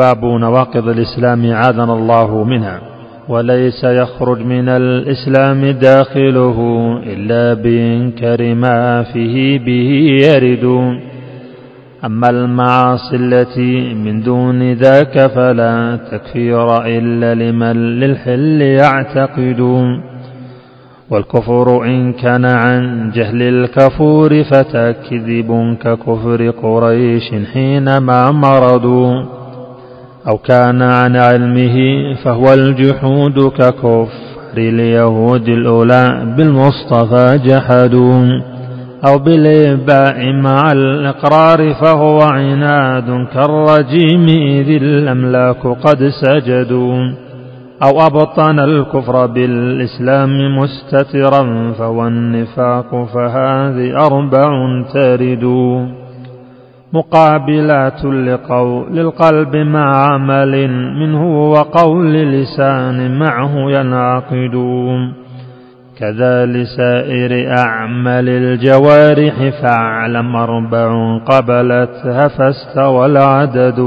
باب نواقض الإسلام عاذنا الله منها وليس يخرج من الإسلام داخله إلا بإنكار ما فيه به يرد. أما المعاصي التي من دون ذاك فلا تكفير إلا لمن للحل يعتقد. والكفر إن كان عن جهل الكفور فتكذب ككفر قريش حينما مرضوا. أو كان عن علمه فهو الجحود ككفر اليهود الأولى بالمصطفى جحدوا أو بالإباء مع الإقرار فهو عناد كالرجيم إذ الأملاك قد سجدوا أو أبطن الكفر بالإسلام مستترا فهو النفاق فهذه أربع ترد مقابلات لقول القلب مع عمل منه وقول لسان معه ينعقد كذا لسائر أعمال الجوارح فاعلم أربع قبلتها فاستوى العدد.